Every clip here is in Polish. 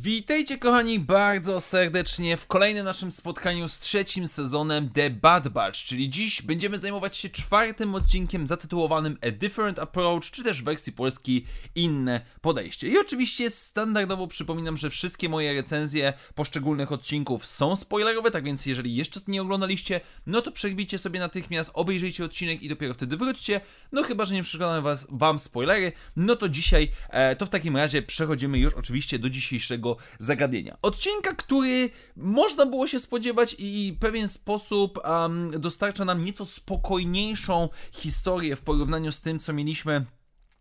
Witajcie kochani bardzo serdecznie w kolejnym naszym spotkaniu z trzecim sezonem The Bad Batch, czyli dziś będziemy zajmować się czwartym odcinkiem zatytułowanym A Different Approach, czy też w wersji polskiej Inne Podejście. I oczywiście standardowo przypominam, że wszystkie moje recenzje poszczególnych odcinków są spoilerowe, tak więc jeżeli jeszcze nie oglądaliście, no to przerwijcie sobie natychmiast, obejrzyjcie odcinek i dopiero wtedy wróćcie, no chyba, że nie przeszkadzają was, wam spoilery, no to dzisiaj, e, to w takim razie przechodzimy już oczywiście do dzisiejszego zagadnienia. Odcinka, który można było się spodziewać i w pewien sposób um, dostarcza nam nieco spokojniejszą historię w porównaniu z tym, co mieliśmy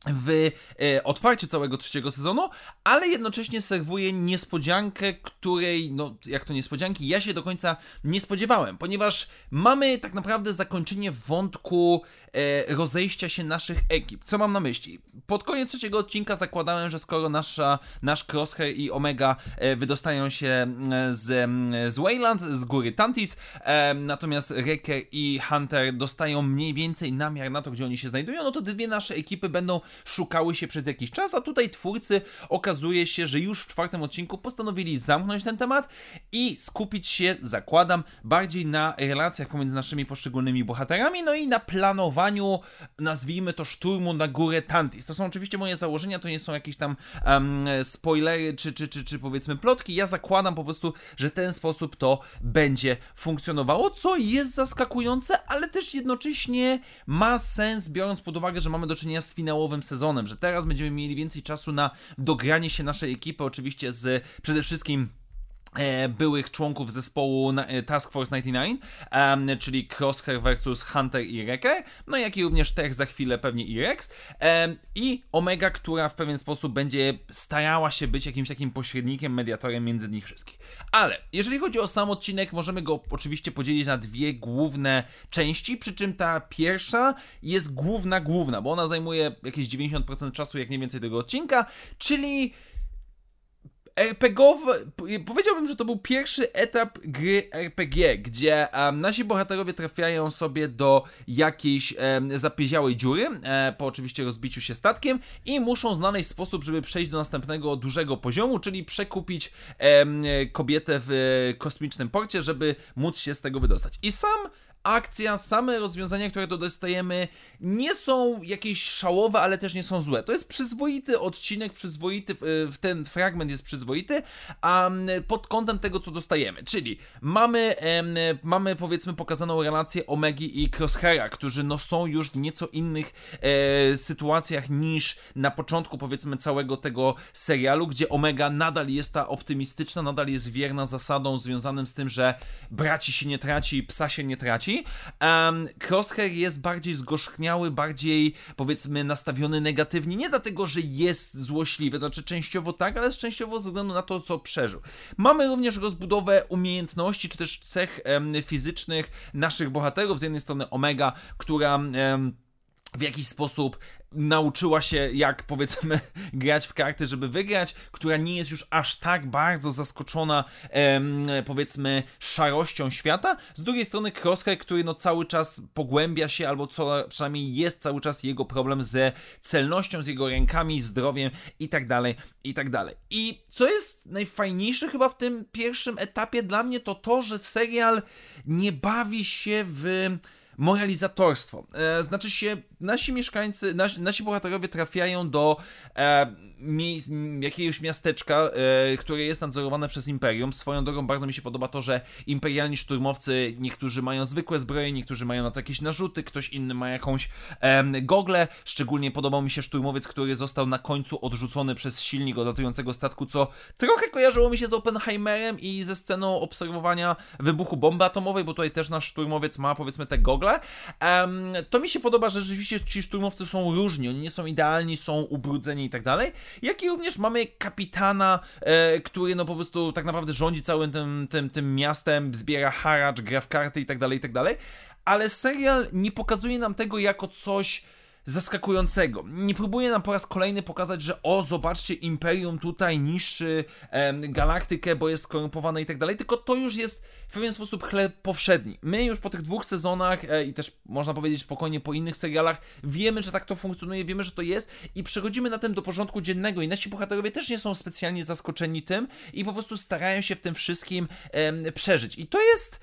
w e, otwarciu całego trzeciego sezonu, ale jednocześnie serwuje niespodziankę, której, no jak to niespodzianki, ja się do końca nie spodziewałem, ponieważ mamy tak naprawdę zakończenie wątku e, rozejścia się naszych ekip. Co mam na myśli? Pod koniec trzeciego odcinka zakładałem, że skoro nasza, nasz Crosshair i Omega e, wydostają się z, z Wayland, z góry Tantis, natomiast Wrecker i Hunter dostają mniej więcej namiar na to, gdzie oni się znajdują, no to dwie nasze ekipy będą szukały się przez jakiś czas, a tutaj twórcy okazuje się, że już w czwartym odcinku postanowili zamknąć ten temat i skupić się, zakładam, bardziej na relacjach pomiędzy naszymi poszczególnymi bohaterami, no i na planowaniu, nazwijmy to szturmu na górę Tantis. To są oczywiście moje założenia, to nie są jakieś tam um, spoilery czy, czy, czy, czy powiedzmy plotki. Ja zakładam po prostu, że ten sposób to będzie funkcjonowało, co jest zaskakujące, ale też jednocześnie ma sens, biorąc pod uwagę, że mamy do czynienia z finałowym nowym sezonem, że teraz będziemy mieli więcej czasu na dogranie się naszej ekipy, oczywiście z przede wszystkim byłych członków zespołu e, Task Force 99, um, czyli Crosshair versus Hunter i Wrecker, no jak i również Tech za chwilę pewnie i Rex i Omega, która w pewien sposób będzie starała się być jakimś takim pośrednikiem, mediatorem między nich wszystkich. Ale jeżeli chodzi o sam odcinek, możemy go oczywiście podzielić na dwie główne części, przy czym ta pierwsza jest główna, główna, bo ona zajmuje jakieś 90% czasu, jak nie więcej tego odcinka, czyli RPGowy, powiedziałbym, że to był pierwszy etap gry RPG, gdzie um, nasi bohaterowie trafiają sobie do jakiejś um, zapieziałej dziury, e, po oczywiście rozbiciu się statkiem i muszą znaleźć sposób, żeby przejść do następnego dużego poziomu, czyli przekupić um, kobietę w kosmicznym porcie, żeby móc się z tego wydostać. I sam akcja, same rozwiązania, które tu dostajemy, nie są jakieś szałowe, ale też nie są złe. To jest przyzwoity odcinek, przyzwoity, ten fragment jest przyzwoity, a pod kątem tego, co dostajemy. Czyli mamy, mamy powiedzmy pokazaną relację Omegi i Crosshaira, którzy no są już w nieco innych e, sytuacjach niż na początku powiedzmy całego tego serialu, gdzie Omega nadal jest ta optymistyczna, nadal jest wierna zasadą związanym z tym, że braci się nie traci, psa się nie traci. Um, Crosshair jest bardziej zgorzkniały, bardziej powiedzmy nastawiony negatywnie, nie dlatego, że jest złośliwy, to znaczy częściowo tak, ale częściowo ze względu na to, co przeżył. Mamy również rozbudowę umiejętności, czy też cech um, fizycznych naszych bohaterów, z jednej strony Omega, która um, w jakiś sposób nauczyła się, jak powiedzmy, grać w karty, żeby wygrać, która nie jest już aż tak bardzo zaskoczona, em, powiedzmy, szarością świata. Z drugiej strony Crosshair, który no cały czas pogłębia się, albo co przynajmniej jest cały czas jego problem ze celnością, z jego rękami, zdrowiem i tak dalej, i tak dalej. I co jest najfajniejsze chyba w tym pierwszym etapie dla mnie, to to, że serial nie bawi się w moralizatorstwo. E, znaczy się, nasi mieszkańcy, nasi, nasi bohaterowie trafiają do e, mi, jakiegoś miasteczka, e, które jest nadzorowane przez Imperium. Swoją drogą bardzo mi się podoba to, że imperialni szturmowcy, niektórzy mają zwykłe zbroje, niektórzy mają na to jakieś narzuty, ktoś inny ma jakąś e, gogle. Szczególnie podobał mi się szturmowiec, który został na końcu odrzucony przez silnik odlatującego statku, co trochę kojarzyło mi się z Oppenheimerem i ze sceną obserwowania wybuchu bomby atomowej, bo tutaj też nasz szturmowiec ma powiedzmy te gogle. E, to mi się podoba, że rzeczywiście ci szturmowcy są różni, oni nie są idealni, są ubrudzeni i tak dalej. Jak i również mamy kapitana, e, który no po prostu tak naprawdę rządzi całym tym, tym, tym miastem, zbiera haracz, gra w karty i tak dalej, i tak dalej, ale serial nie pokazuje nam tego jako coś zaskakującego. Nie próbuje nam po raz kolejny pokazać, że o, zobaczcie, Imperium tutaj niszczy galaktykę, bo jest skorumpowane i tak dalej, tylko to już jest w pewien sposób chleb powszedni. My już po tych dwóch sezonach e, i też można powiedzieć spokojnie po innych serialach wiemy, że tak to funkcjonuje, wiemy, że to jest i przechodzimy na tym do porządku dziennego i nasi bohaterowie też nie są specjalnie zaskoczeni tym i po prostu starają się w tym wszystkim przeżyć. I to jest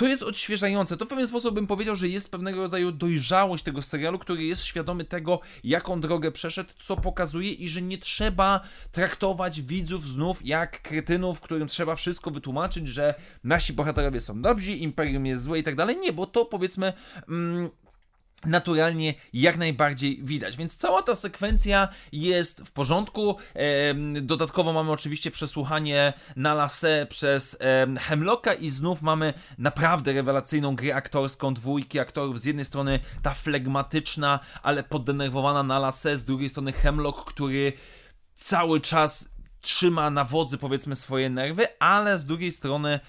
to jest odświeżające. To w pewien sposób bym powiedział, że jest pewnego rodzaju dojrzałość tego serialu, który jest świadomy tego, jaką drogę przeszedł, co pokazuje i że nie trzeba traktować widzów znów jak kretynów, którym trzeba wszystko wytłumaczyć, że nasi bohaterowie są dobrzy, Imperium jest złe i tak dalej. Nie, bo to powiedzmy. Mm, naturalnie jak najbardziej widać. Więc cała ta sekwencja jest w porządku. Dodatkowo mamy oczywiście przesłuchanie na lasę przez Hemlocka i znów mamy naprawdę rewelacyjną grę aktorską dwójki aktorów. Z jednej strony ta flegmatyczna, ale poddenerwowana na lasę, z drugiej strony Hemlock, który cały czas trzyma na wodzy powiedzmy swoje nerwy, ale z drugiej strony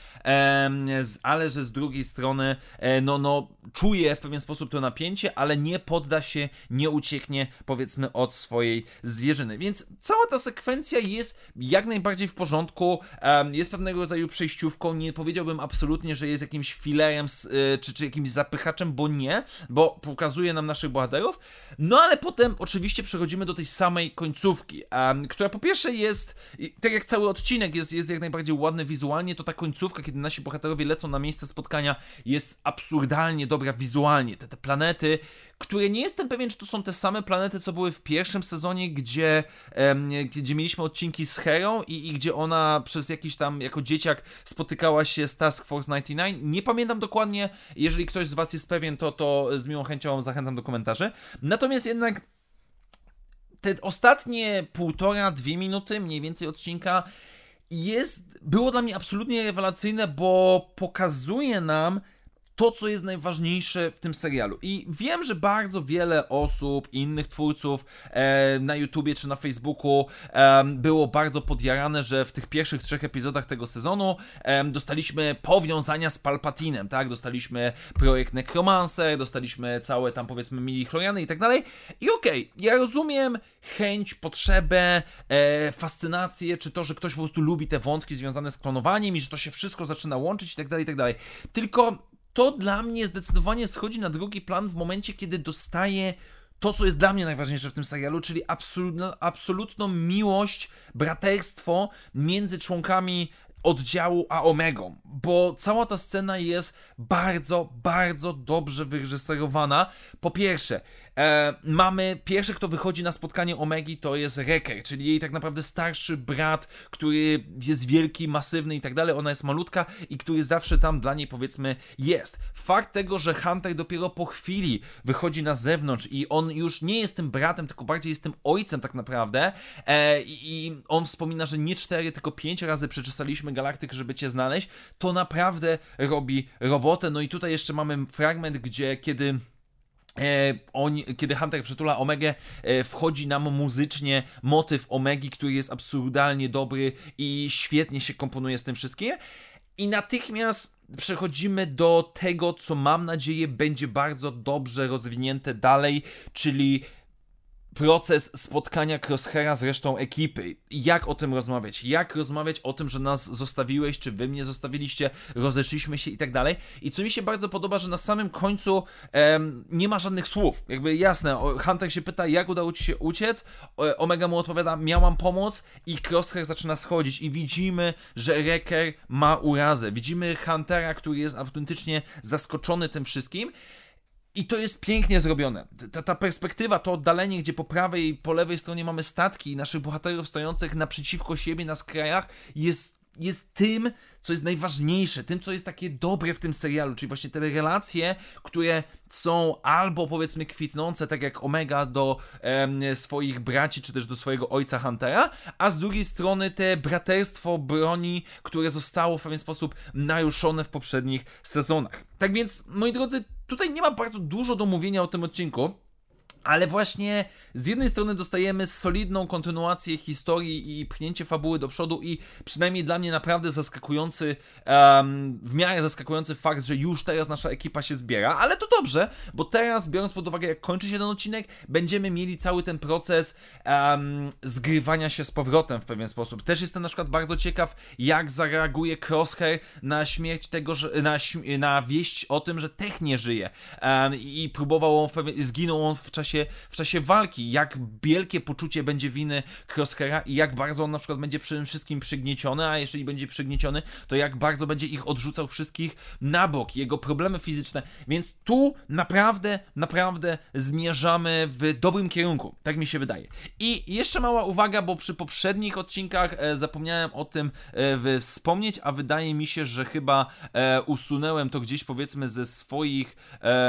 ale że z drugiej strony e, no, no czuje w pewien sposób to napięcie, ale nie podda się, nie ucieknie powiedzmy od swojej zwierzyny. Więc cała ta sekwencja jest jak najbardziej w porządku, jest pewnego rodzaju przejściówką, nie powiedziałbym absolutnie, że jest jakimś filerem e, czy, czy jakimś zapychaczem, bo nie, bo pokazuje nam naszych bohaterów, no ale potem oczywiście przechodzimy do tej samej końcówki, która po pierwsze jest i tak jak cały odcinek jest, jest jak najbardziej ładny wizualnie, to ta końcówka, kiedy nasi bohaterowie lecą na miejsce spotkania, jest absurdalnie dobra wizualnie. Te, te planety, które nie jestem pewien, czy to są te same planety, co były w pierwszym sezonie, gdzie, em, gdzie mieliśmy odcinki z Herą i, i, gdzie ona przez jakiś tam, jako dzieciak, spotykała się z Task Force 99. Nie pamiętam dokładnie, jeżeli ktoś z Was jest pewien, to, to z miłą chęcią zachęcam do komentarzy. Natomiast jednak te ostatnie półtora, dwie minuty mniej więcej odcinka jest, było dla mnie absolutnie rewelacyjne, bo pokazuje nam, to, co jest najważniejsze w tym serialu. I wiem, że bardzo wiele osób, innych twórców e, na YouTubie czy na Facebooku e, było bardzo podjarane, że w tych pierwszych trzech epizodach tego sezonu e, dostaliśmy powiązania z Palpatinem, tak? Dostaliśmy projekt Necromancer, dostaliśmy całe tam powiedzmy mili chloriany i tak dalej. I okej, okay, ja rozumiem chęć, potrzebę, e, fascynację, czy to, że ktoś po prostu lubi te wątki związane z klonowaniem i że to się wszystko zaczyna łączyć i tak dalej, i tak dalej. Tylko to dla mnie zdecydowanie schodzi na drugi plan w momencie, kiedy dostaję to, co jest dla mnie najważniejsze w tym serialu, czyli absolutno, absolutną miłość, braterstwo między członkami oddziału a Omegą, bo cała ta scena jest bardzo, bardzo dobrze wyreżyserowana. Po pierwsze, E, mamy pierwszy, kto wychodzi na spotkanie Omegi, to jest Reker, czyli jej tak naprawdę starszy brat, który jest wielki, masywny i tak dalej. Ona jest malutka i który zawsze tam dla niej powiedzmy jest. Fakt tego, że Hunter dopiero po chwili wychodzi na zewnątrz i on już nie jest tym bratem, tylko bardziej jest tym ojcem tak naprawdę. E, I on wspomina, że nie cztery, tylko pięć razy przeczesaliśmy galaktykę, żeby cię znaleźć. To naprawdę robi robotę. No i tutaj jeszcze mamy fragment, gdzie kiedy on, kiedy Hunter przytula Omegę, e, wchodzi nam muzycznie motyw Omegi, który jest absurdalnie dobry i świetnie się komponuje z tym wszystkim. I natychmiast przechodzimy do tego, co mam nadzieję będzie bardzo dobrze rozwinięte dalej, czyli proces spotkania Crosshaira z resztą ekipy. Jak o tym rozmawiać? Jak rozmawiać o tym, że nas zostawiłeś, czy wy mnie zostawiliście, rozeszliśmy się i tak dalej. I co mi się bardzo podoba, że na samym końcu em, nie ma żadnych słów. Jakby jasne, Hunter się pyta, jak udało ci się uciec, Omega mu odpowiada, miałam pomoc i Crosshair zaczyna schodzić i widzimy, że Wrecker ma urazę. Widzimy Huntera, który jest autentycznie zaskoczony tym wszystkim i to jest pięknie zrobione. Ta, ta, perspektywa, to oddalenie, gdzie po prawej i po lewej stronie mamy statki i naszych bohaterów stojących naprzeciwko siebie na skrajach, jest jest tym, co jest najważniejsze, tym, co jest takie dobre w tym serialu, czyli właśnie te relacje, które są albo powiedzmy kwitnące, tak jak Omega do swoich braci, czy też do swojego ojca Huntera, a z drugiej strony te braterstwo broni, które zostało w pewien sposób naruszone w poprzednich sezonach. Tak więc, moi drodzy, tutaj nie ma bardzo dużo do mówienia o tym odcinku. Ale właśnie z jednej strony dostajemy solidną kontynuację historii i pchnięcie fabuły do przodu i przynajmniej dla mnie naprawdę zaskakujący, um, w miarę zaskakujący fakt, że już teraz nasza ekipa się zbiera, ale to dobrze, bo teraz biorąc pod uwagę jak kończy się ten odcinek, będziemy mieli cały ten proces um, zgrywania się z powrotem w pewien sposób. Też jestem na przykład bardzo ciekaw, jak zareaguje Crosshair na śmierć tego, że, na, na wieść o tym, że Tech nie żyje um, i próbował on, w pewien, zginął on w czasie czasie, w czasie walki, jak wielkie poczucie będzie winy Crosshaira i jak bardzo on na przykład będzie tym wszystkim przygnieciony, a jeżeli będzie przygnieciony, to jak bardzo będzie ich odrzucał wszystkich na bok, jego problemy fizyczne, więc tu naprawdę, naprawdę zmierzamy w dobrym kierunku, tak mi się wydaje. I jeszcze mała uwaga, bo przy poprzednich odcinkach e, zapomniałem o tym e, wspomnieć, a wydaje mi się, że chyba e, usunąłem to gdzieś powiedzmy ze swoich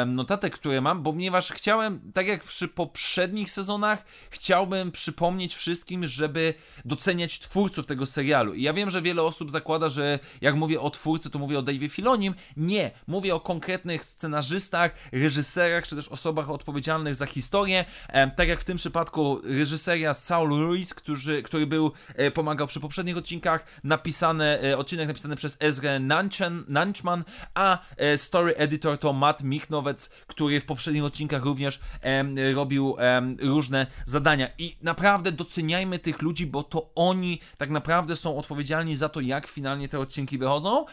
notatek, które mam, ponieważ chciałem, tak jak przy poprzednich sezonach chciałbym przypomnieć wszystkim, żeby doceniać twórców tego serialu. I ja wiem, że wiele osób zakłada, że jak mówię o twórcy, to mówię o Dave'ie Filonim. Nie, mówię o konkretnych scenarzystach, reżyserach, czy też osobach odpowiedzialnych za historię. E, tak jak w tym przypadku reżyseria Saul Ruiz, który, który był, e, pomagał przy poprzednich odcinkach, napisane, e, odcinek napisany przez Ezra Nanchman, a story editor to Matt Michnowec, który w poprzednich odcinkach również robił różne zadania. I naprawdę doceniajmy tych ludzi, bo to oni tak naprawdę są odpowiedzialni za to, jak finalnie te odcinki wychodzą.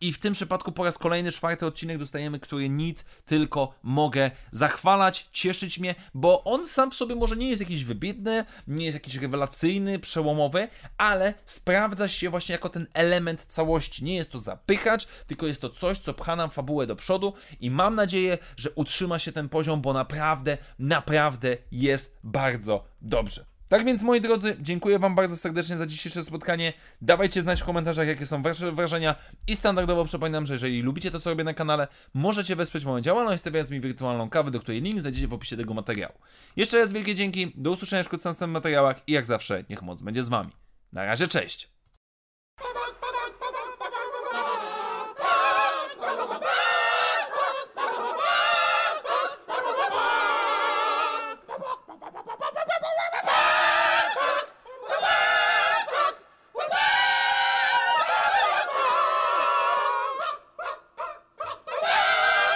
I w tym przypadku po raz kolejny czwarty odcinek dostajemy, który nic tylko mogę zachwalać, cieszyć mnie, bo on sam w sobie może nie jest jakiś wybitny, nie jest jakiś rewelacyjny, przełomowy, ale sprawdza się właśnie jako ten element całości. Nie jest to zapychacz, tylko jest to coś, co pcha nam fabułę do przodu i mam nadzieję, że utrzyma się ten poziom, bo naprawdę, naprawdę jest bardzo dobrze. Tak więc, moi drodzy, dziękuję Wam bardzo serdecznie za dzisiejsze spotkanie. Dawajcie znać w komentarzach, jakie są Wasze wrażenia. I standardowo przypominam, że jeżeli lubicie to, co robię na kanale, możecie wesprzeć moją działalność, stawiając mi wirtualną kawę, do której link znajdziecie w opisie tego materiału. Jeszcze raz wielkie dzięki, do usłyszenia w następnych materiałach i jak zawsze, niech moc będzie z Wami. Na razie, cześć!